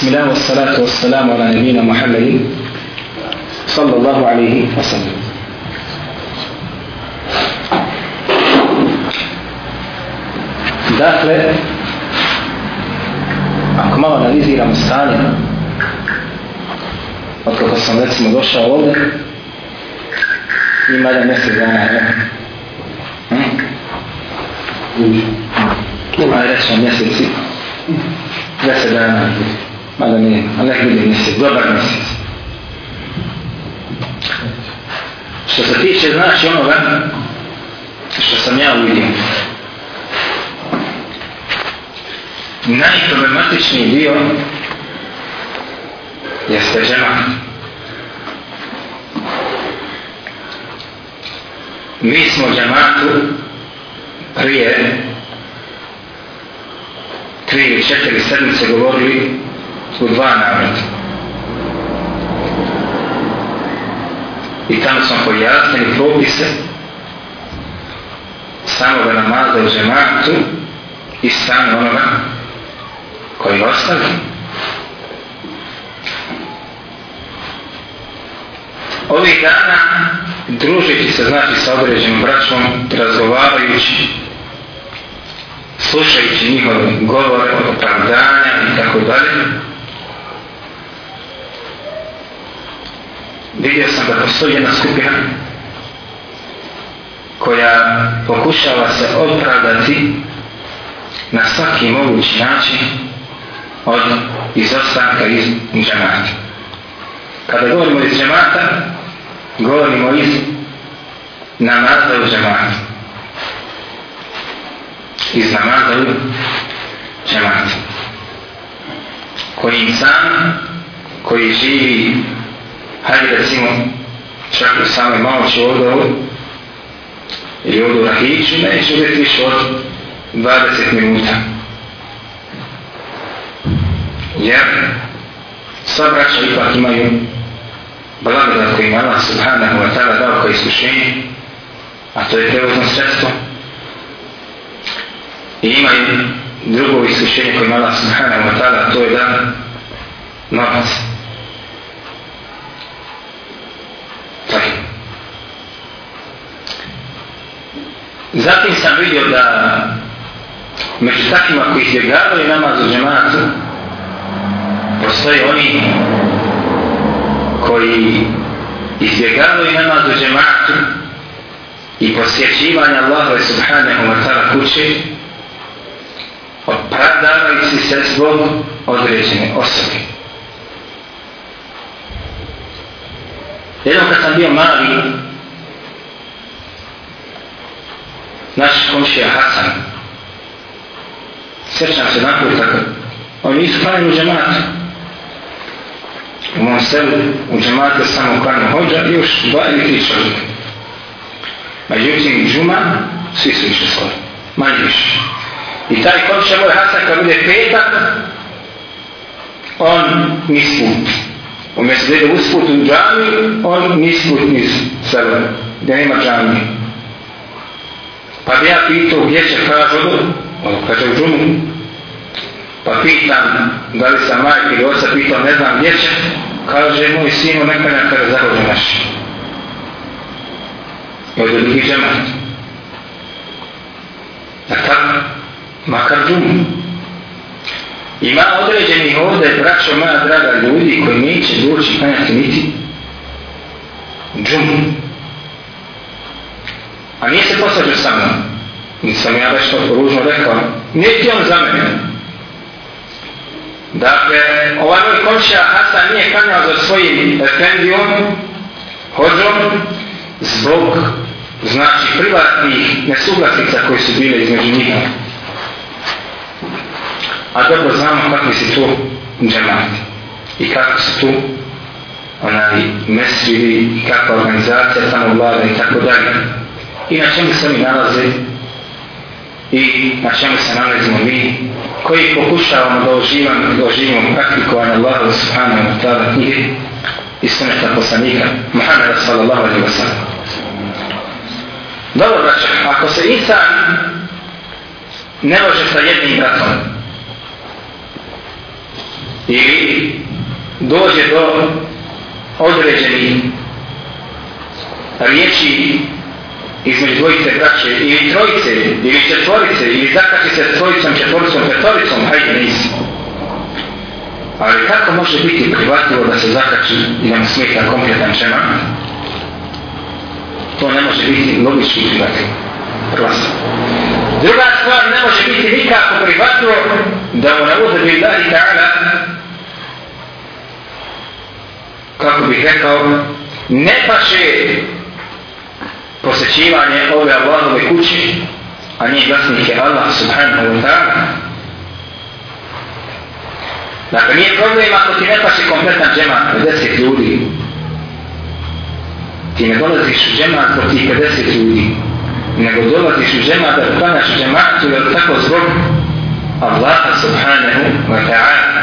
بسم الله والصلاة والسلام على نبينا محمد صلى الله عليه وسلم Dakle, ako malo analiziramo stanje, od kako sam recimo došao ovdje, ima da mjesec dana, ne? Ima reći mjeseci, deset dana. mada nije, ali nek bude mjesec, dobar mjesec. Što se tiče znači onoga što sam ja uvidio. Najproblematičniji dio jeste žena. Mi smo džamatu prije tri ili četiri sedmice govorili u dva navrata. I tamo smo pojasnili propise samog namaza u žematu i samog onoga koji ostavi. Ovih dana, družiti se znači sa određenim braćom, razgovarajući, slušajući njihove govore, opravdanja i tako dalje, vidio sam da postoji jedna skupina koja pokušava se opravdati na svaki mogući način od izostanka iz džemata. Kada govorimo iz džemata, govorimo iz namaza u džematu. Iz namaza u džematu. Koji sam, koji živi hajde da recimo čak i same malo će ovdje ili ovdje u Rahiću, neće biti više od 20 minuta. Jer sva braća ipak imaju blagodat koji ima Allah subhanahu wa ta'ala dao kao iskušenje, a to je prevozno sredstvo. I imaju drugo iskušenje koje ima Allah subhanahu wa ta'ala, to je da novac. Zatim sam vidio da među takvima koji izbjegavaju namaz u džematu postoje oni koji izbjegavaju namaz u džematu i posjećivanje Allahove subhanahu wa ta'ala kuće opravdavajući se zbog određene osobe. Jednom kad sam bio mali, naš komšija Hasan. Sjećam se na put, tako. Oni nisu klanjeni u džematu. U mom selu, u džematu samo klanju hođa i još dva ili tri čovjeka. Međutim, džuma, svi su više svoje. Manje više. I taj komšija moj Hasan, kad bude petak, on misli. Umjesto da ide usput u džami, on misli u selu, gdje nema džamije. Pa bi ja pitao gdje će kaži od ono, kaže u džumu. Pa pitan, da li sam majke ili oca, pitao, ne znam gdje će, kaže moj sin u nekanja kada zahodim naš. Pa je drugi džemat. Na tak, makar džumu. Ima određeni ovdje, braćo moja draga ljudi, koji neće doći kanjati niti džumu. A nije se posađu sa mnom. Nisam ja već to ružno rekao. Nije ti on za mene. Dakle, ova moj komšija Hasan nije kanjao za svojim efendijom, hođom, zbog, znači, privatnih nesuglasica koje su bile između njih. A dobro znamo kakvi su tu džemati i kako su tu onaj mesrivi i kakva organizacija tamo vlada i tako dalje i na čemu se mi nalazi i na čemu se nalazimo mi koji pokušavamo da oživamo da oživamo praktikovanje Allaha subhanahu wa ta'ala knjige i sunata poslanika Muhammeda sallallahu alaihi wa sallam Dobro, braće, ako se insan ne može sa jednim bratom ili dođe do određenih riječi između dvojice braće ili trojice ili četvorice ili zakači se trojicom, četvoricom, petoricom, hajde nisi. Ali kako može biti prihvatljivo da se zakači i vam smeta kompletan čema? To ne može biti logički prihvatljivo. Prva Druga stvar ne može biti nikako prihvatljivo da mu navode bi dali ta'ala kako bih rekao ne paše posjećivanje ove Allahove kuće, a nije glasnik je Allah subhanahu wa ta'ala. Dakle, nije problem ako ti ne paši kompletna džema od deset ljudi. Ti ne dolaziš u džema od tih 50 ljudi. Nego dolaziš u džema da upanaš u džematu jer tako zbog Allah subhanahu wa ta'ala.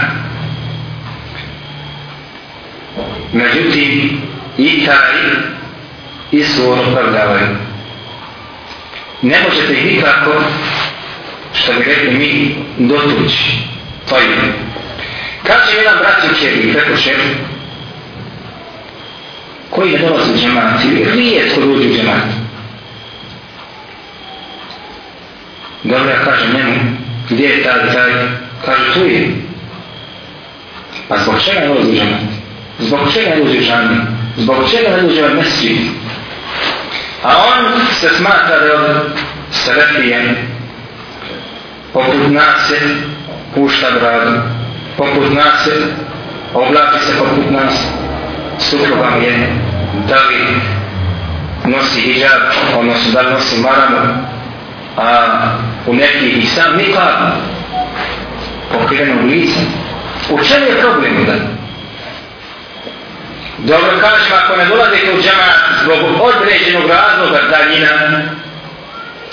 Međutim, i taj istu opravdavaju. Ne možete nikako, što bi rekli mi, dotući. To je. Kaže jedan brat u čeri, preko šef, koji je dolazi u džemat, ili rijet koji uđe u džemat. Dobro, ja kažem njemu, gdje je taj, taj, kaže tu je. Pa zbog čega je dolazi u džemat? Zbog čega je dolazi u džemat? Zbog čega je dolazi u džemat? a on se smatra da je od srepijen poput nas se pušta bradu poput nas se oblači se poput nas suprugam je da li nosi hijab odnosno da li nosi maramu a u neki i sam nikad pokrenu lice u čemu je problem da li Dobro kažem, ako ne dolazite u džama zbog određenog razloga da njina,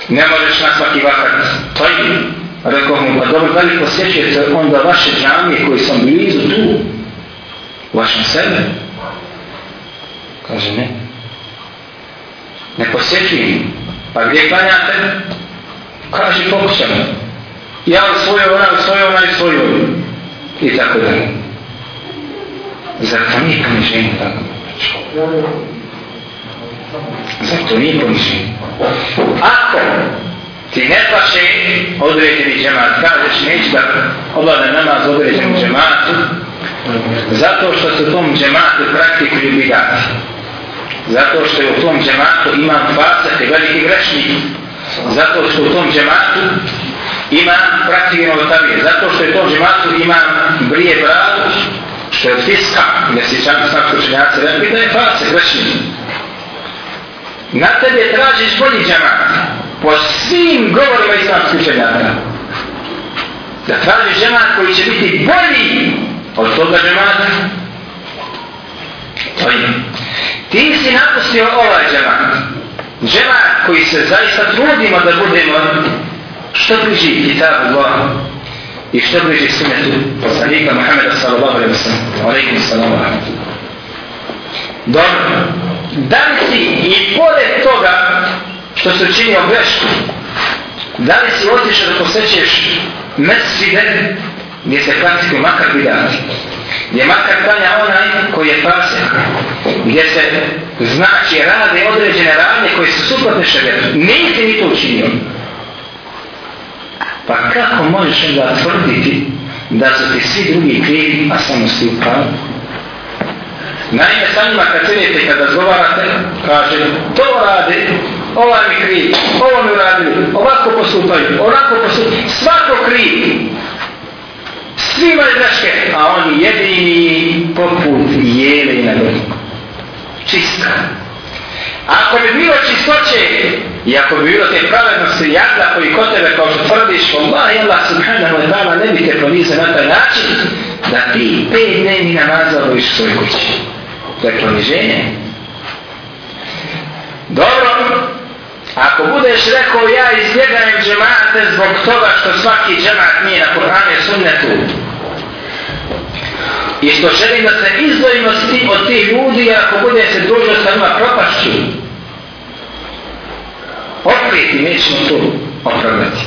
ne možeš nas svaki vakat. To je, rekao mu, pa dobro, da li posjećujete onda vaše džamije koji sam blizu tu, u vašem sebe? Kaže, ne. Ne posjećujem. Pa gdje klanjate? Kaže, pokušam. Ja u svojoj, ona u svojoj, ona u svojoj. I tako dalje. Zar to nije poniženje da nam pričuje? Zar to nije poniženje? Ako ti ne plaše određeni džemat, kažeš neće da obavne namaz određenu džematu, zato što se tom džematu praktikuju bidati. Zato što je u tom džematu ima facak i veliki grešnik. Zato što u tom džematu ima praktikuju novotavije. Zato što je u tom džematu ima brije bradu što je tiska, ne sjećam se sam učenjaci, da je da je facet, reći mi. Na tebe tražiš bolji džemat, po svim govorima islamskih učenjaka. Da tražiš džemat koji će biti bolji od toga džemata. To je. Ti si napustio ovaj džemat. Džemat koji se zaista trudimo da budemo što bliži kitabu Allah i što bliži sunetu poslanika Muhammed sam. Aleikum salam wa Dobro. Da li si i pored toga što se učinio grešku, da li si otišao da posećeš mrski den gdje se praktikuje makar bidat? Gdje makar tanja onaj koji je pasen? Gdje se znači rade određene radnje koje su suprotne šarjetu? Nije ti ni to učinio. Pa kako možeš onda tvrditi da su ti svi drugi krivi, a samo svi pravi. Naime, sa njima kad sedete i kad razgovarate, kaže, to rade, ova mi krivi, ovo mi uradili, ovako postupaju, ovako postupaju, svako krivi. Svi imaju greške, a oni jedini poput jele i na Čista. Ako bi bilo čistoće, I ako bi bilo te pravednosti jadla koji kod tebe kao što tvrdiš, Allah i Allah subhanahu wa ta'ala ne bi te ponizio na taj način da ti pet dnevni namaza obaviš u svoj kući. To je poniženje. Dobro, ako budeš rekao ja izbjegajem džemate zbog toga što svaki džemat nije na Kur'anu sunnetu, I što želim da se izdvojimo s tim od tih ljudi, ako bude se družio sa njima propašću, opet i nećemo to opravdati.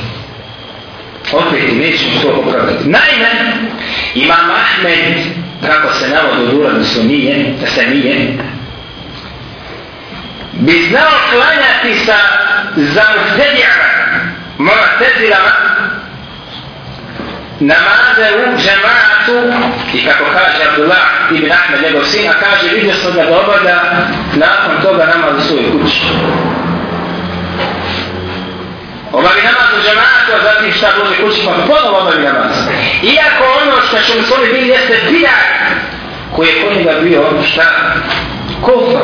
Opet i nećemo to opravdati. Naime, Imam Ahmed, kako se navodi od ulazi su nije, da se nije, bi znao klanjati sa zavzdedjama, moratezirama, namaze u džematu i kako kaže Abdullah ibn Ahmed, njegov sin, a kaže vidio sam da dobada nakon toga namaz u svojoj kući obavi namaz u džematu, a zatim šta dođe kući, pa ponovno obavi namaz. Iako ono što će mu svoj bil jeste dijak, koji je kod njega bio ono šta? Kofa.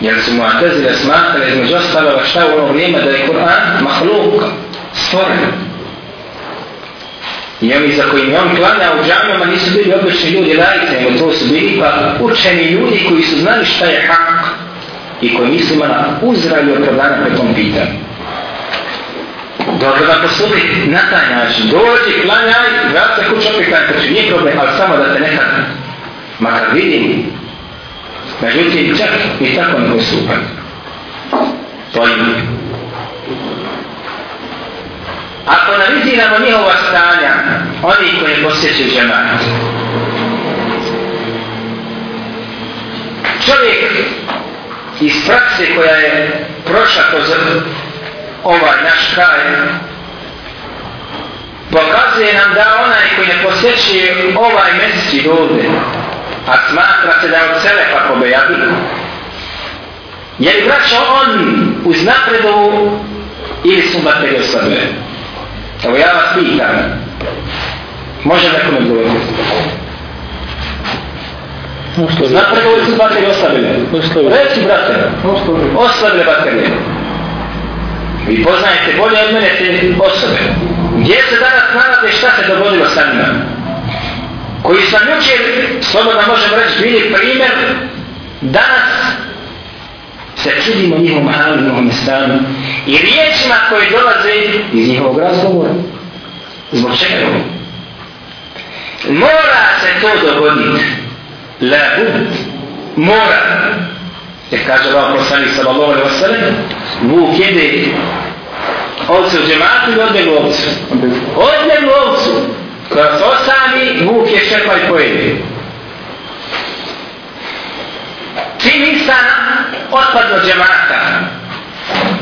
Jer su mu atezile smatrali između ostalova šta u ono vrijeme da je Kur'an mahluk, stvoren. I oni za kojim on klanja u džamama nisu bili obični ljudi lajice, nego to su bili pa učeni ljudi koji su znali šta je hak i koji nisu imali uzrali opravdana po tom pitanju. Dobro da posudi na taj način. Dođi, klanjaj, vrat se kuću opet kada će, nije problem, ali samo da te nekad makar vidim. Međutim, čak i tako ne postupaj. To je Ako analiziramo njihova stanja, oni koji posjećaju džemat. Čovjek iz prakse koja je prošla kroz ovaj naš kraj, pokazuje nam da onaj koji ne posjećuje ovaj mjeseci dude, a smatra se da je od sebe pa pobejati, je li vraćao on uz napredovu ili su materiju slabili? Evo ja vas pitam, može nekome odgovoriti? Uslovi. Znate kako li su baterije oslabile? Uslovi. Reci, brate, oslabile baterije. Vi poznajete bolje od mene te osobe. Gdje se danas nalaze šta se dogodilo sa njima? Koji sam jučer, slobodno možemo reći, bili primjer, danas se čudimo njihovom halu, njihovom stanu i riječima koje dolaze iz njihovog razgovora. Zbog čega je Mora se to dogoditi. La bud. Mora. Jer kaže Allah poslani sallallahu alaihi wa sallam, Vuk jede ovcu u džematu i odne ovcu. Odne ovcu. Kada se osami, Vuk je šepaj pojede. Čim insan otpad od džemata,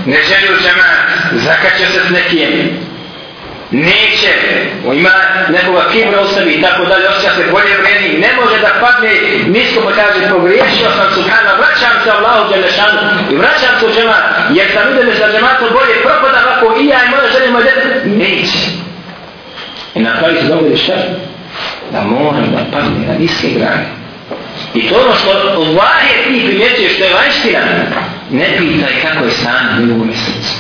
ne želi u džemat, zakače se s nekim, neće, on ima nekoga kibra u sebi i tako dalje, osjeća se bolje vreni, ne može da padne nisko pa kaže, pogriješio sam subhana, vraćam se Allahu Đelešanu i vraćam se u džemat, jer sam ide me sa džematom bolje, propadam ako i ja i moja žena i moja djeta, neće. I na kraju se dogodi šta? Da moram da padne na niske grane. I to ono što Allah je ti primjetio što je vanština, ne pitaj kako je stan bilo u mjesecu.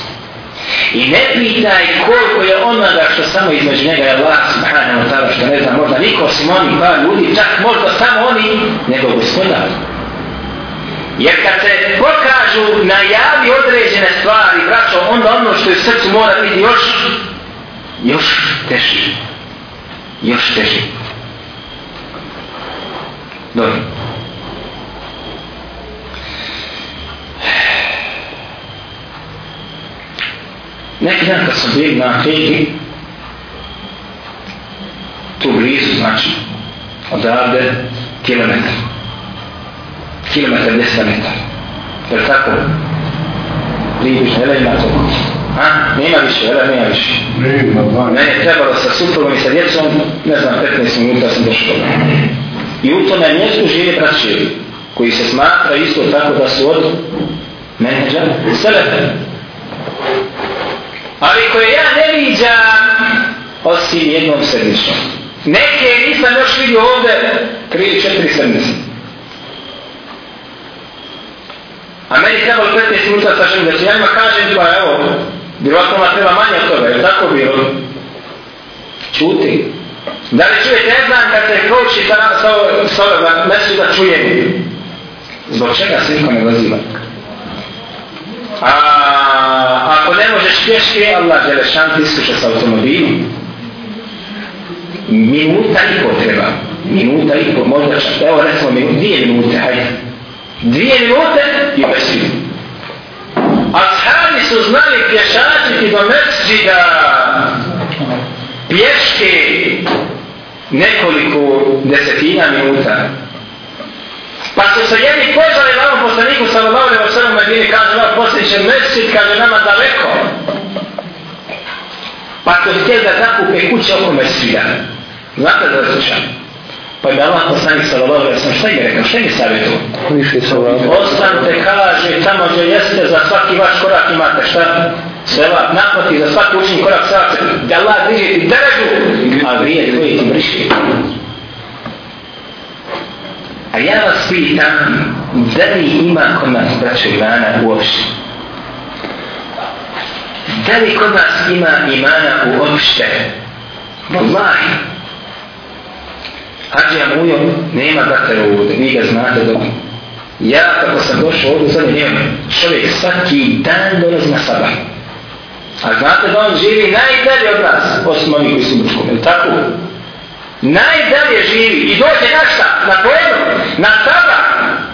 I ne pitaj koliko je onoga što samo između njega je Allah subhanahu ta'ala što ne zna možda niko osim oni pa ljudi, čak možda samo oni, nego gospodar. Jer kad se pokažu najavi određene stvari, braćo, onda ono što je u srcu mora biti još, još teži. Još teži. Dobro. Neki dan kad sam bio na Afriki, tu blizu, znači, odavde, kilometar. Kilometar, desna metar. Je li tako? Libiš, ne ima to. A, nema više, ne nema više. Ne, ne, trebalo sa suprugom i sa djecom, ne znam, 15 minuta sam došao. I u tome mjestu žive praćevi, koji se smatra isto tako da su od menedžer selefe. Ali koje ja ne vidjam osim jednom središnjom. Neke nisam još vidio ovde tri ili četiri središnje. A meni treba od 15 minuta sa želim da će ja ima kažem pa evo, vjerojatno ona treba manje od toga, je tako bilo? Čuti. Da li čujete, ne znam kad se kroči ta sa ove mesu da čujem. Zbog čega se niko ne vazima? A ako ne možeš pješke, Allah je lešan ti iskuša sa automobilom. Minuta i pol treba. Minuta i pol, možda čak. Evo recimo minuta, dvije minute, hajde. Dvije minute i obesim. Ashabi su znali pješači ti do mesđida. Pješke nekoliko desetina minuta. Pa su se jedni požali na ovom poslaniku sa Lomavne u svemu Medini, kaže ovaj posljednji mesec, kaže nama daleko. Pa su htjeli da zakupe kuće oko Mesija. Znate da razlišam? Pa da Allah poslanik sa Lomavne u svemu, šta je rekao, šta je savjetu? Više sa Lomavne. Ostanite, kaže, tamo gdje jeste za svaki vaš korak imate šta? Sela, naplati za svaki učin korak sa Lomavne. Da Allah diže ti deređu, a vrije dvije ti briški. A ja vas pitam, da li ima kod nas braće imana uopšte? Da li kod nas ima imana uopšte? Wallahi! Hadžija Mujo nema bakar ovdje, vi ga znate dobro. Ja kako sam došao ovdje, sad je njema. Čovjek svaki dan dolazi na sabah. A znate da on živi najdalje od nas, osim onih koji su mučkom, je li tako? najdalje živi i dođe na šta? Na kojeg? Na sada.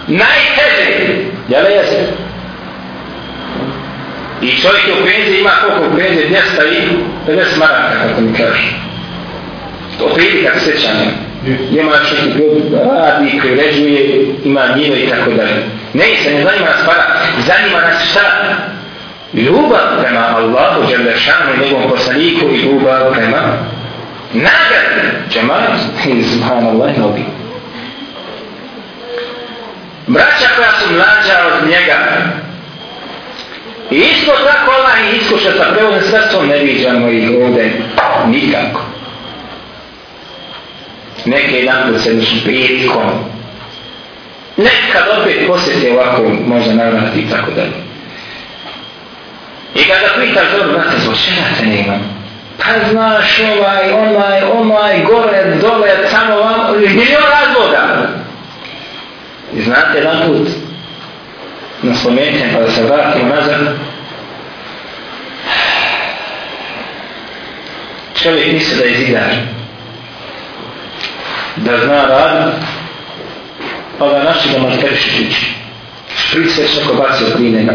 Najteže. Jel je se? I čovjek u krenze ima koliko u krenze dnja stavi 50 maraka, kako mi kaže. To prije kako sećanje. Ima čovjek u krenze, radi, privređuje, ima njive i tako dalje. Ne, se ne zanima nas para. Zanima nas šta? Ljubav prema Allahu, Đerdešanu i njegovom poslaniku i ljubav prema Nagar džemat i subhanallah nobi. Braća koja su mlađa od njega. I isto tako ona ih iskuša sa prevodnim srcom, ne viđamo ih ovdje nikako. Neke jedan put se još prijetkom. Nekad opet posjeti ovako, možda naravno i tako dalje. I kada pitaš dobro, znate, zbog čega te ne imam? pa znaš ovaj, onaj, onaj, gore, dole, tamo, vam, milion razloga. I znate, jedan put, na spomenutnje, pa da se vratim nazad, čovjek misli da je zidar, da zna rad, pa da naši da mali kreši priči. Špric se svako bacio prije njega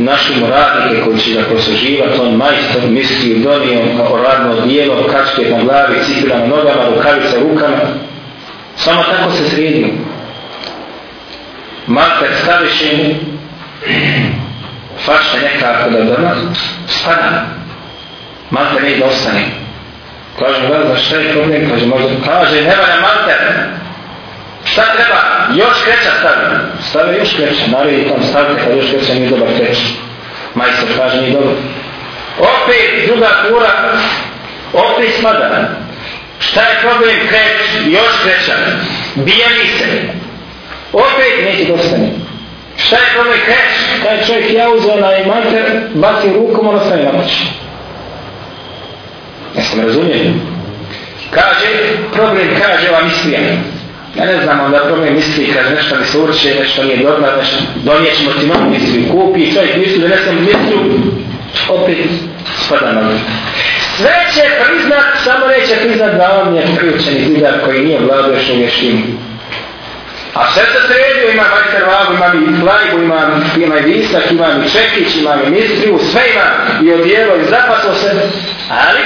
našemu radnike koji će ga posluživati, on majstor, misli u donijem, radno dijelo, kačke na glavi, cipira na nogama, rukavica rukama. Samo tako se sredio. Marta staviš im fašta nekako da dana, spada. Marta ne ide ostane. Kaže, gleda, šta je problem? Kaže, možda, kaže, ne valja Marta. Šta treba? Još kreća stavi. Stavi još kreća. Naravno i tam stavite kad pa još kreća nije dobar kreć. Majstor kaže nije dobar. Opet druga kura. Opet spada. Šta je problem kreć? Još kreća. Bija mi se. Opet neće dostane. Šta je problem kreć? Taj čovjek ja uzeo na imater, bati rukom, ono stane na moći. Jeste me razumijeli? Kaže, problem kaže vam ispijanje. Ja ne znam, onda to misli, kad nešto mi se uruče, nešto nije dobro, nešto donijet ćemo ti mamu, misli mi kupi, sve ti misli, donesem misli, opet spada na mi. Sve će priznat, samo neće priznat da on je priučeni zidar koji nije vladao što je štim. A sve se sredio, ima Vajter Vagu, ima i Flajbu, ima, ima i Visak, ima i Čekić, ima i Mistriju, sve ima i odijelo i zapaso se, ali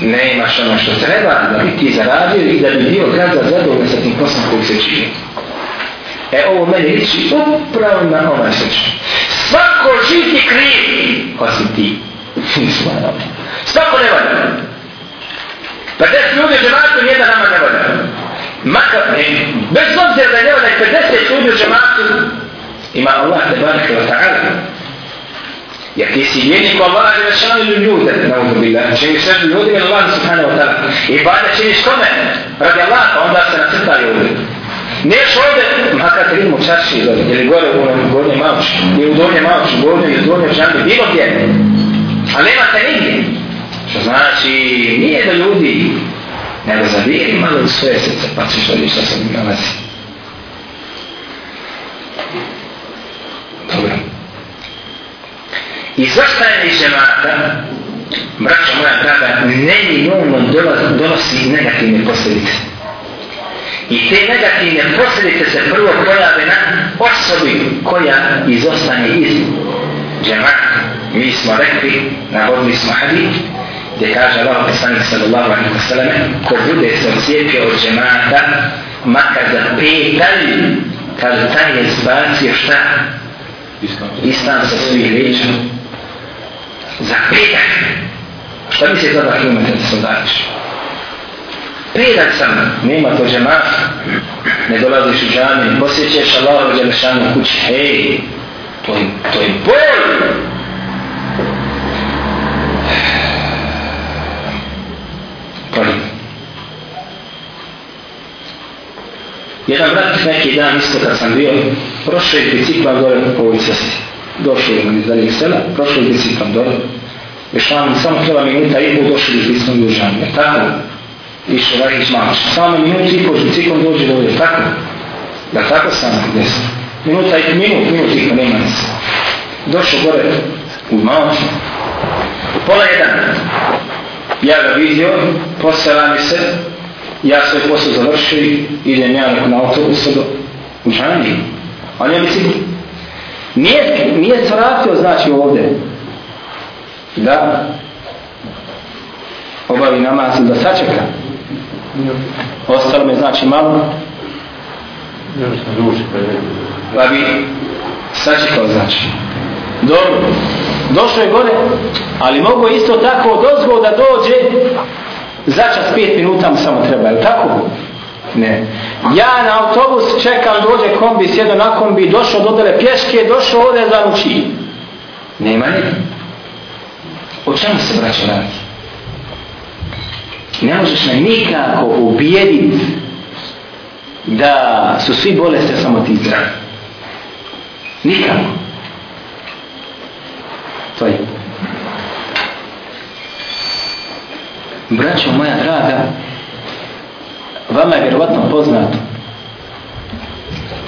ne imaš ono što treba da bi ti zaradio i da bi bio grad zadovoljno sa tim poslom koji se čini. E ovo meni liči upravo na ovaj slučaj. Svako živi kriv, osim ti. Svako ne valja. Pa te su ljudi u džematu, nijedna nama ne valja. Maka, e, bez obzira da je ne valja, 50 ljudi u džematu, ima Allah te barake od ta'ala. Jer ti si jedniku Allah i vršanu ili ljude, na uzu bila. Činiš znači, nešto ljudi ili Allah subhanahu wa ta'ala. I bada činiš kome? Radi Allah, pa onda se nacrta ljudi. Neš ovdje, makar te vidimo čaši dole, ili gore u onom gornjem mauču, ili u donjem mauču, gornjem ili donjem žambi, bilo gdje. A nema te nigdje. Što znači, nije da ljudi, nego zavijeli malo u svoje srce, pa ćeš odišla se mi nalaziti. izostajanje džemata, braćo moja draga, neminulno donosi negativne posljedice. I te negativne posljedice se prvo pojave na osobi koja izostane iz džemata. Mi smo rekli, navodili smo hadit, gdje kaže Allah poslanik sallallahu alaihi wa sallam ko bude se ocijepio od džemata makar za petalj kaže taj je zbacio šta? Istan sa svih ličima za petak. Šta bi se zada kilometra da sam dališ? Petak sam, nema to džemat, ne dolaziš u džami, posjećaš Allah u džemšanu kući, hej, to je, to je bol! Jedan brat neki dan isto kad sam bio, prošao je bicikla gore po ulicosti došli nam iz daljih sela, prošli bi si tam dole. Išao samo kila minuta i pol došli bi smo u žan. Je tako? Išao da ih maš. Samo minuta i pol žicikom dođe dole. Je tako? Da tako samo gdje se. Minuta i pol minut, minut i pol nema se. Došao gore u maš. Pola jedan. Ja ga vidio, posela mi se. Ja svoj posao završio i idem ja na autobusu do Užanji. On je bicikl Nije, nije svratio znači ovdje da obavi namaz da sačeka. Ostalo me znači malo. Pa, pa bi sačekao znači. Dobro. Došlo je gore, ali mogu isto tako dozgo da dođe začas pet minuta mu samo treba, je tako? Tako. Ne. Ja na autobus čekam dođe kombi, sjedo na kombi, došao do dole pješke, došao ovdje za ruči. Nema ne. O čemu se braćo radi? Ne možeš me nikako ubijediti da su svi bolesti samo ti Nikako. To je. Braćo moja draga, vama je vjerovatno poznato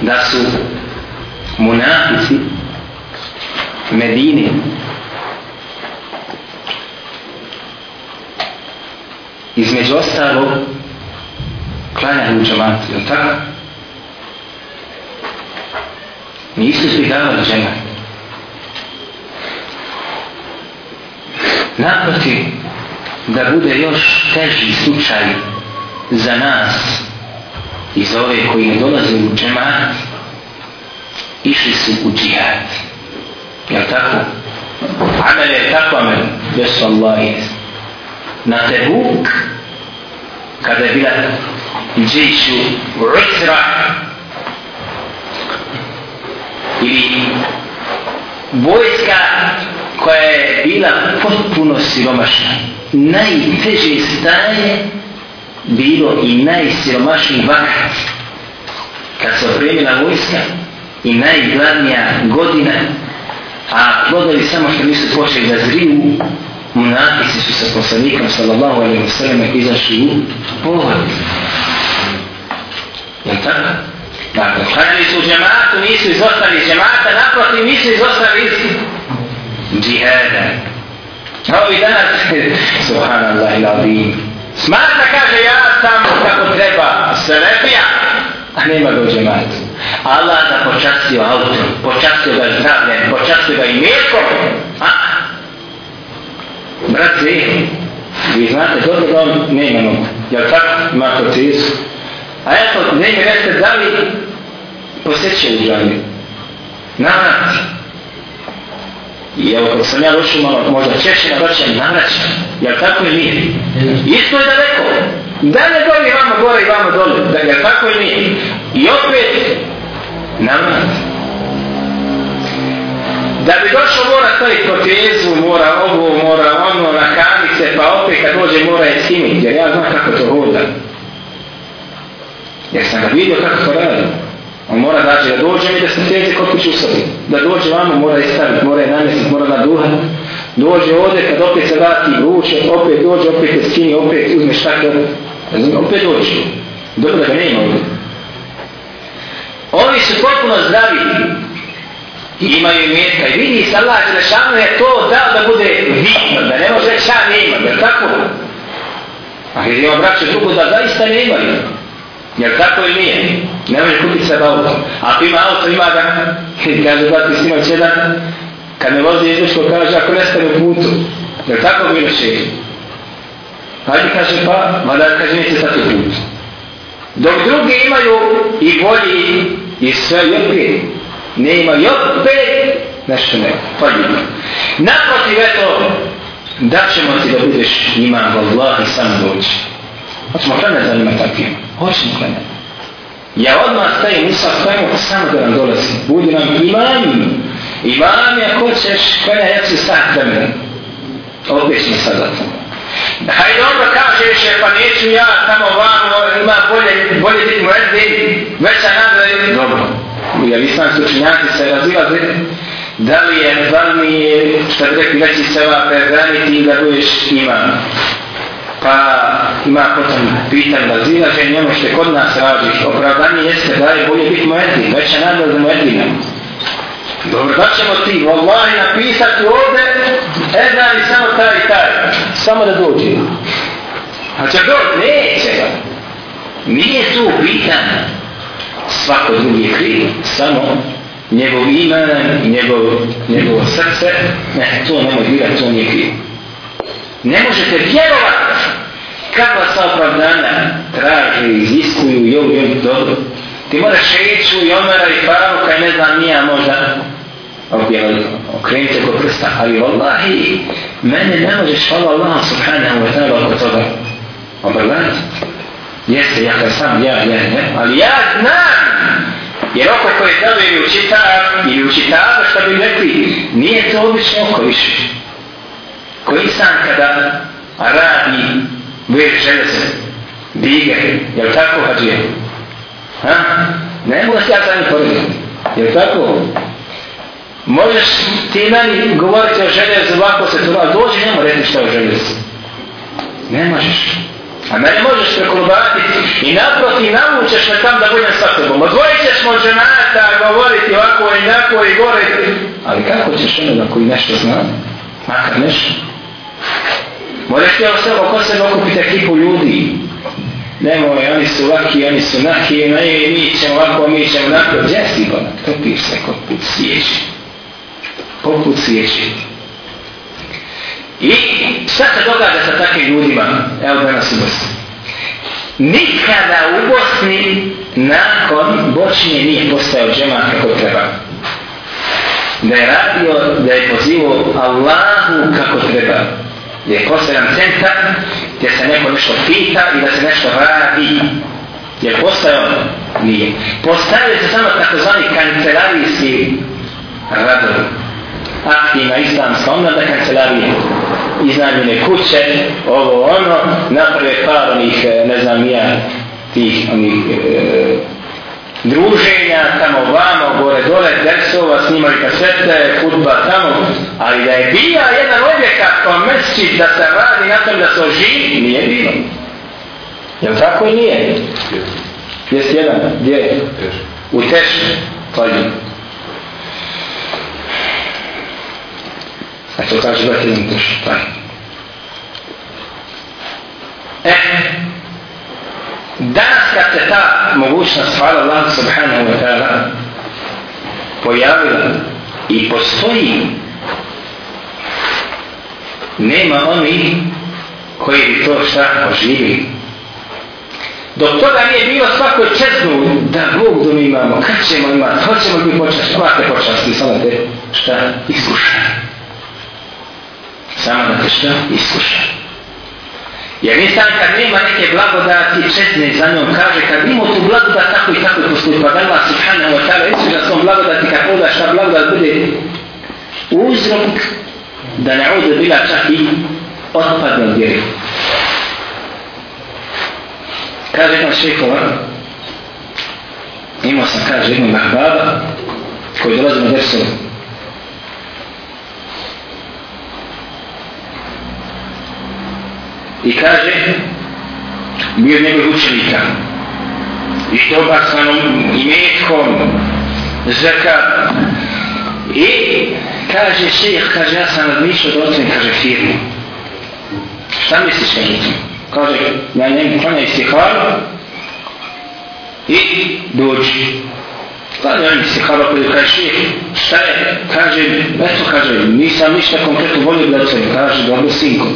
da su munafici Medine između ostalog klanjali u džamatu, je tako? Nisu izbjegavali džemat. Naproti, da bude još teži slučaj za nas i za ove koji ne dolaze u džemat išli su u džihad jel tako? amel je tako amel jesu Allah je na tebuk kada je bila džiću rizra ili vojska koja je bila potpuno siromašna najteže stanje bilo i najsiromašniji vakat kad se opremila vojska i najgladnija godina a godovi samo što nisu počeli da zriju munatici su sa poslanikom sallallahu alaihi wa sallam izašli u pohod je li tako? dakle, kada su u džematu nisu izostali iz džemata naprotiv nisu izostali iz džihada Ovi danas, subhanallah i ladim, Smatra kaže ja sam kako treba slepija, a nema ga u džematu. Allah da počastio auto, počastio ga zdravlje, počastio ga i mjeko. A? Braci, vi znate, to da on nema nogu. Jel tako? Ima to cizu. A eto, ne mi reste da li posjećaju džami. Naravno. I evo kad sam ja došao malo, možda češće navraćam, navraćam. Jel tako ili nije? Isto je daleko. Da ne gori vama gore i vama dole. Da jel tako ili nije? I opet, namaz. Da bi došao mora stojiti protezu, mora ovo, mora ono, na kamice, pa opet kad dođe mora je skimiti. Jer ja znam kako to hoda. Jer sam ga vidio kako to radio. On mora znači da dođe i da se sjeće kod kuću sobi. Da dođe vamo mora istaviti, mora je namjestiti, mora da duha. Dođe ovdje kad opet se vrati vruće, opet dođe, opet se skini, opet uzme štakar. Znači, opet dođe. Dobro da ga ne ima ovdje. Oni su potpuno zdravi. I imaju mjetka i vidi se Allah Đelešanu je to dao da bude vidno, da ne može ča ne ima, jer tako? A jer ima braće drugo da zaista ne imaju. Jer tako i nije. Ne možeš kupiti sad auto. Ako ima auto, ima ga. Kaže, da ti sinoć jedan, kad me vozi izmeško, kaže, ako nestane u putu. Jer tako bi bilo še. Hajde, kaže, pa, mada, kaže, neće sad u putu. Dok drugi imaju i bolji i sve i opet, ne ima i opet, nešto ne, pa ljudi. Naprotiv eto, da ćemo ti da budeš iman, vallaha, sam doći. Hoćemo klanjati za njima takvim. Hoćemo klanjati. Ja odmah stajem u sva kojemu pa sam da nam dolazi. Budi nam imam. Imam je ako ćeš klanjati ja ću sad klanjati. Opet ćemo sad zato. Hajde onda kažeš, e, pa neću ja tamo vamo, ima bolje, bolje biti mredbi, veća nada je dobro. I ja mislim su učinjaci se razilaze, da li je vam je, što bi rekli, veći se vam prebraniti da budeš imam pa ima potom pitan da zina že njemu što kod nas radi opravdanje jeste da je bolje biti mojetni veća nada za mojetnina dobro da ćemo ti vallahi napisati ovde jedna li samo taj i taj samo da dođe a pa će dođe neće nije tu pitan svako drugi je kriv samo njegov iman i njegov, njegovo srce ne, to nemoj dirati, to nije krivo Ne možete vjerovati kad vas opravdanja traže, iziskuju, jel, jel, dobro. Ti moraš reći u Jomara i Faruka i ne znam nija možda objavljati. Okrenite kod prsta, ali vallahi, mene ne možeš, hvala Allah, subhanahu wa ta'ala, oko toga opravdanja. Jeste, ja kad sam, ja, ja, ne, ali ja znam! Jer oko koje je telo ili učitav, ili učitav, što bi rekli, nije to obično oko više koji sam kada radi već čeljese, dige, je li tako hađije? Ha? Ne mogu ja sam informirati. Je li tako? Možeš ti meni govoriti o željezu, ovako se to dođe, dođi, nemoj reći šta o željezu. Ne možeš. A meni možeš prekolubati i naproti naučeš me tam da budem sa tobom. Odvojit ćeš mu dženata govoriti ovako i nako i govoriti. Ali kako ćeš ono da koji nešto zna? Makar nešto. Morate o sebo, ko se dokupite kipu ljudi? Nemoj, oni su laki, oni su naki, na je, mi ćemo ovako, mi ćemo onako. Gdje si ba? Pa, topiš se kod put svijeći. Poput svijeći. I šta se događa sa takvim ljudima? Evo da nas u Bosni. Nikada u Bosni nakon Bočinje nije postao džema kako treba. Da je radio, da je pozivao Allahu kako treba je postojan centar gdje se neko nešto pita i da se nešto radi. Je postao? Nije. Postavio se samo takozvani kancelarijski radov. Aktivna islamska omlada kancelarije. Iznajmine kuće, ovo ono, naprave par onih, eh, ne znam ja, tih onih e, druženja tamo vamo, gore dole, tekstova, snimali kasete, kutba tamo, ali da je bija jedan objekat kao mesči da se radi na tom da se oživi, nije bilo. Jel tako i nije? Jesi jedan, gdje je? U tešu. Pa je. A to kaže da ti ne tešu, pa je. E, Danas kad se ta mogućnost, hvala Allah subhanahu wa ta'ala, pojavila i postoji, nema oni koji bi to šta oživili. Dok toga nije bilo svako čeznu da Bog dom imamo, kad ćemo imati, hoćemo li počasti, ovakve počasti, samo te šta iskušaj. Samo da te šta iskušaj. Jer insan kad nema neke blagodati četne za njom, kaže kad ima tu blagodat tako i tako postupa, da Allah subhanahu wa ta'ala isu za svom blagodati kad odaš ta blagodat bude uzrok da ne ode bila čak i otpadne vjeri. Kaže jedan šehova, imao sam kaže jednog mahbaba koji dolazi na versu i kaže bio je njegov učenika i što obasano imetkom zrka i kaže šeheh, kaže ja sam razmišljao da otvim, kaže firmu šta misliš kaže ti? kaže, ja njemu klanja i stihar i dođi klanja pa, i stihar opet pa kaže šeheh, šta je? kaže, eto kaže, nisam ništa konkretno volio da otvim, kaže, dobro sinko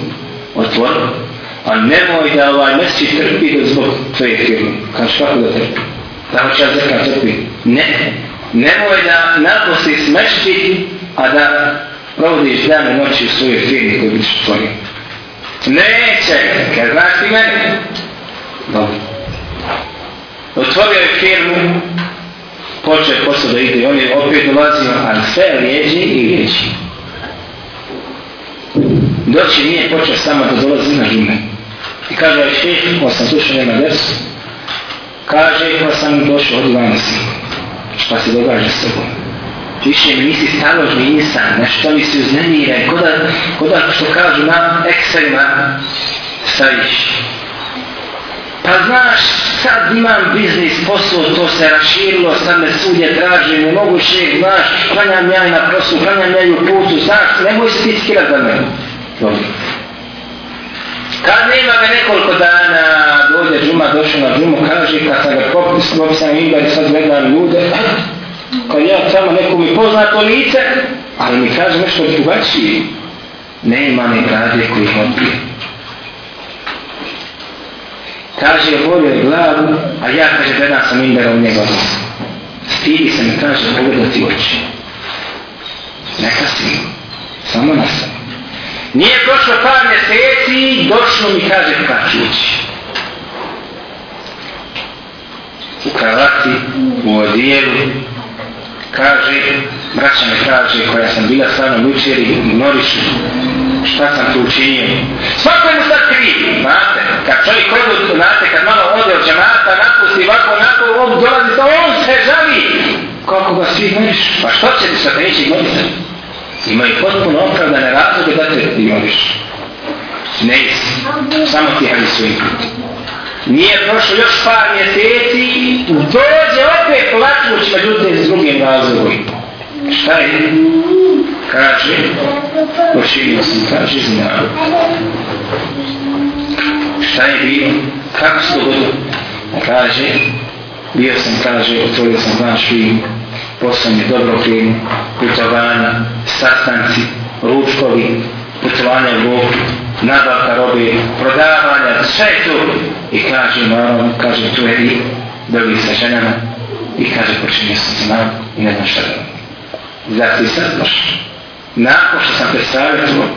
otvorio a nemoj da ovaj mesi trpi zbog tvoje firme. Kaže, kako da trpi? Da li će zrka trpi? Ne. Nemoj da naposli smrši a da provodiš dan i noći u svojoj firmi koji biš tvoji. Neće, kad znaš ti mene? Dobro. Otvorio je firmu, počeo je posao da ide i on je opet ulazio, ali sve rijeđe i rijeđe. Doći nije počeo samo da dolazi na žumenu. I kaže ali šeš, ko sam slušao jedan vers, kaže ko sam došao od vama si. Šta se događa s tobom? Više mi nisi staložni insan, nešto mi si uznemire, koda, koda što kažu na ekstrema, staviš. Pa znaš, sad imam biznis, posao, to se raširilo, sad me sudje traži, ne mogu še, znaš, hranjam ja na prosu, hranjam ja u putu, znaš, nemoj se ti skirat za mene. Dobro. Kad nema ga nekoliko dana, dođe džuma, došao na džumu, kaže, kad sam ga popisnu, popisam ima i sad gledam ljude, kad ja tamo neko mi poznato lice, ali mi kaže nešto drugačije, nema ne brade koji ih odbije. Kaže, bolje je glavu, a ja, kaže, gledam sam imberom njega. Stidi se mi, kaže, pogledati oči. Neka si, samo na sebi. Nije prošlo par mjeseci, došlo mi kaže Kačić. U kravati, u odijelu, kaže, braća me kaže, koja sam bila stvarno lučer i ignoriš, šta sam tu učinio. Svako je mu sad kriv, znate, kad čovjek kodu, znate, kad malo ode od džemata, napusti ovako, onako, on dolazi, on se žavi, kako ga svi ignoriš, pa što će ti sad neće ignoriti? imaju potpuno opravdane razloge da te imališ. Ne samo ti hali svojim putem. Nije prošlo još par mjeseci, dođe opet plaćući na ljude s drugim razlogom. Šta je? Kaže, počinio sam, kaže, znam. Šta je bilo? Kako se dogodilo? Kaže, bio sam, kaže, otvorio sam vaš film, poslani dobro krenu, putovanja, sastanci, ručkovi, putovanja u Bogu, nabavka robe, prodavanja, sve je tu. I kaže, naravno, kaže, tu je i dobi sa ženama. I kaže, počinio sam se nam i ne znam šta da radim. Zato i sad došlo. Nakon što sam predstavio to,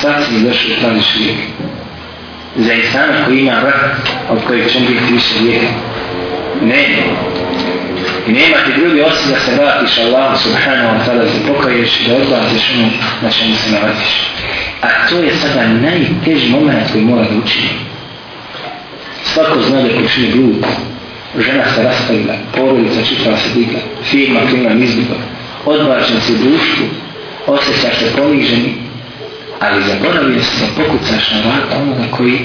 sad sam došao u tani švijek. Za insana koji ima rat, od kojeg će biti više vijeka. Ne, I nema ti drugi osim da se vratiš Allah subhanahu wa ta'ala, da se pokoješ i da odbaciš ono na čemu se nalaziš. A to je sada najteži moment koji mora da učini. Svako zna da je čini glup. Žena se raspavila, porodica čitala se digla, firma klima nizbila, odbačen se društvu, osjećaš se poniženi, ali zaboravio se da pokucaš na vrata onoga koji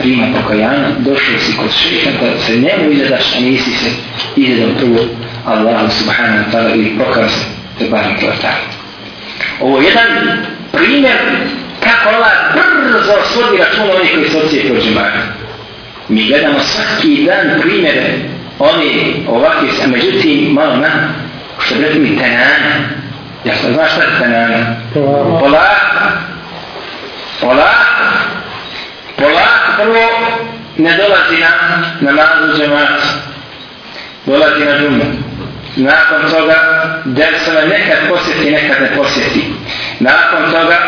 prima pokajana, došao si kod šeha da se ne mu izadaš, a nisi se izadao prvo Allahu subhanahu wa ta'ala ili pokao se te bari kvartal. Ovo je jedan primjer kako Allah brzo svodi račun onih koji se ocije po džemaju. Mi gledamo svaki dan primjere oni ovakvi, a međutim malo na, što bih mi tenana, ja sam znaš šta je tenana? Polako. Polako. Polako. Polako prvo ne dolazi na namazu džemat, dolazi na džumu. Nakon toga, del se me nekad posjeti, nekad ne posjeti. Nakon toga,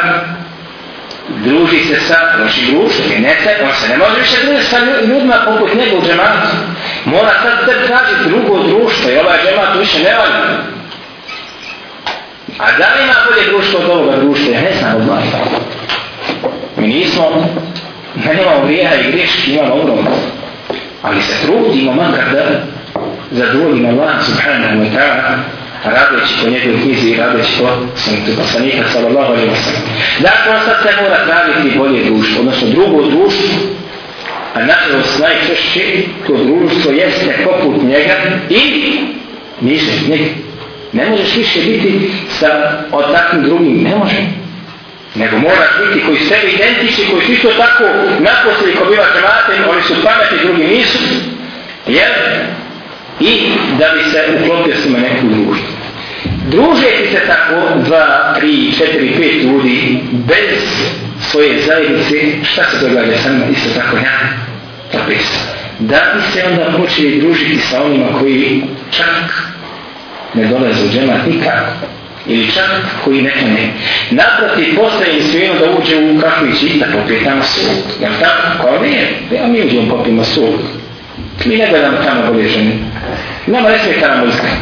druži se sa, znači društvo, ne te, on se ne može više družiti sa ljudima poput njegov džemat. Mora sad te traži drugo društvo i ovaj džemat više ne valja. A da li ima bolje društvo od ovoga društva, ja ne znam odmah. Mi nismo Ja nemam vrijeha i greški, imam ogromno. Ali se trudimo makar da zadovoljimo Allah subhanahu wa ta'ala radeći po njegovoj knjizi i radeći po sunetu poslanika sallallahu alaihi wa sallam. Dakle, sad se mora praviti bolje društvo, odnosno drugo društvo, a nažalost najčešće to društvo jeste poput njega i niže njega. Ne možeš više biti sa od takvim drugim, ne možeš nego mora biti koji su tebi identični, koji su isto tako naposljeli ko biva kremate, oni su pameti, drugi nisu, jel? I da bi se uklopio s njima neku društvu. Družiti se tako dva, tri, četiri, pet ljudi bez svoje zajednice, šta se događa sa njima, isto tako ja, ta pesa. Da bi se onda počeli družiti sa onima koji čak ne dolaze u džemat nikako ili čak koji ne klanje. Naprati postaje insulino da uđe u kafić i da popije pa tamo sok. Jel tako? Ko ne je? Evo mi uđemo pa popijemo sok. Mi ne gledamo tamo bolje žene. Nama ne smije tamo izgled.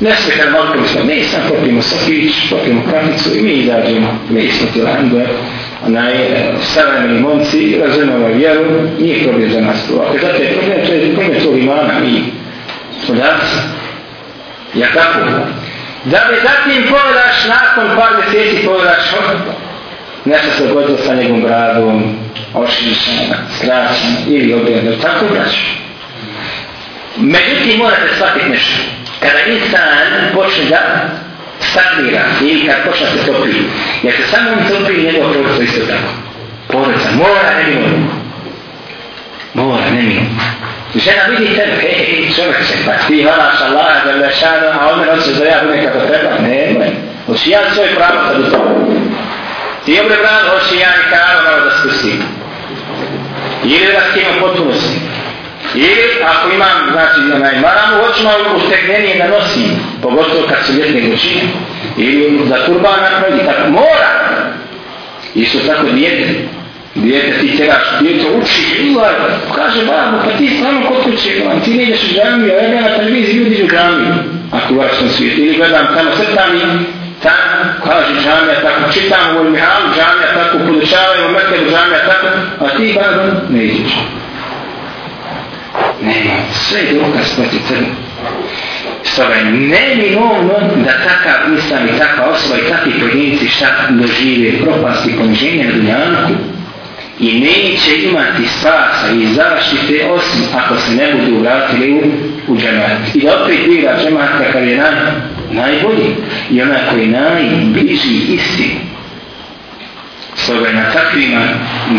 Ne smije tamo alkohol smo. Mi sam popijemo sokić, popijemo kaficu i mi izađemo. Mi smo ti lande. Onaj, e, stavljeni limonci, razvijemo ovaj vjeru, nije problem za nas. Ako zato je problem, to je problem tog imana, mi smo ljaci. Ja tako, da bi zatim pogledaš nakon par mjeseci pogledaš nešto se godilo sa njegovom bradom, ošišeno, skraćeno ili objedno, tako braš. Međutim, morate shvatiti nešto. Kada insan počne da stagnira ili kad počne se topi, jer se samo on topi i njegov prvo isto tako. Porodca, mora ne mi mora. Mora ne mi mora žena vidi tebe, hej, e, čovjek se, pa ti moraš Allah, zavljašano, a on me noće da ja budem kako treba, ne, ne, hoći ja svoj pravo sad u tom. Ti je brano, hoći ja i karo malo da spustim. Ili da s kima potpunosti. Ili, ako imam, znači, na najmaramu, hoću malo utegnenije da nosim, pogotovo kad su ljetne gućine. Ili da turba napravi, tako mora. Isto tako nijedne djete ti teraš, djeto uči, ulaj, kaže babu, pa ti samo kod kuće, man, ti ne ideš u džami, a ja na televiziji ljudi u džami, ako uvaš sam svijet, ili gledam tamo srtani, tam, kaže džamija tako, čitam u Mihalu džamija tako, podučavaju u Mekeru džamija tako, a ti babu ne ideš. Nema, sve je dokaz pa ti crno. Stoga je neminovno da takav islam i takva osoba i takvi pojedinci šta dožive propasti poniženja na Dunjanku, i neće imati spasa i zaštite osim ako se ne budu vratili u, u džemat. I da opet igra džemat kakav je nam najbolji i ona koji je najbliži istinu. Stoga je na takvima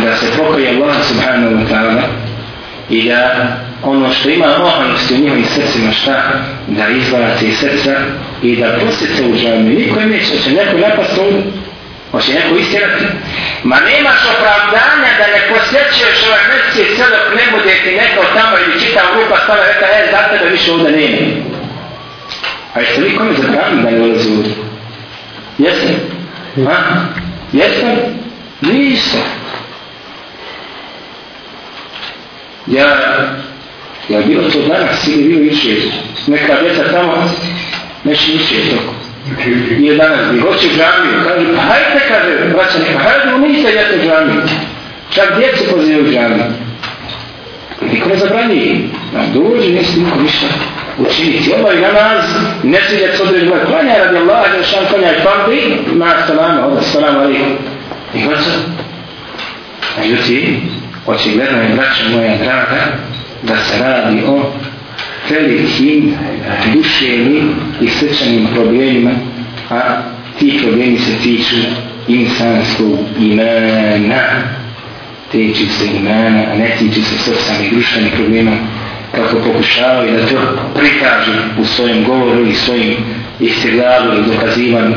da se pokoje Allah subhanahu wa ta'ala i da ono što ima mohanost u njihovim srcima šta da izbaci iz srca i da pustite u džami. Niko im neće, će neko napast Hoće neko istirati? Ma nemaš opravdanja da ne posjećuješ ove mesije sve dok ne bude ti neko tamo ili čita grupa stava reka, e, za tebe više ovdje nema. A jeste li kome zabrali da ne ulazi ovdje? Jeste? Ha? Jeste? Niste. Ja, ja bilo to danas ili bilo više. Neka djeca tamo, neće više toko. I jedanaz bih. Hoće džamiju. Kaže, pa hajte, kaže, braća neka, pa hajde, u nisa ja te džamiju. Čak djece pozivaju džamiju. Niko ne zabrani. Na dođe, nisi niko ništa učiniti. Ovo je namaz, ne se djec odreži moj klanja, radi Allah, radi Allah, radi Allah, radi Allah, radi Allah, radi Allah, radi Allah, radi Allah, radi Allah, radi Allah, radi Allah, radi Allah, radi velikim duševnim i srčanim problemima, a ti problemi se tiču insanskog imena. Tiču se imena, a ne tiču se srstani društveni problema, kako pokušavaju da to prikažu u svojem govoru i svojim istigladu i dokazivanju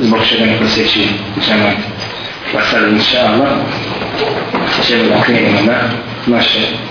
zbog čega ne posjeću džamat. Pa sad, inša Allah, ćemo da krenemo na naše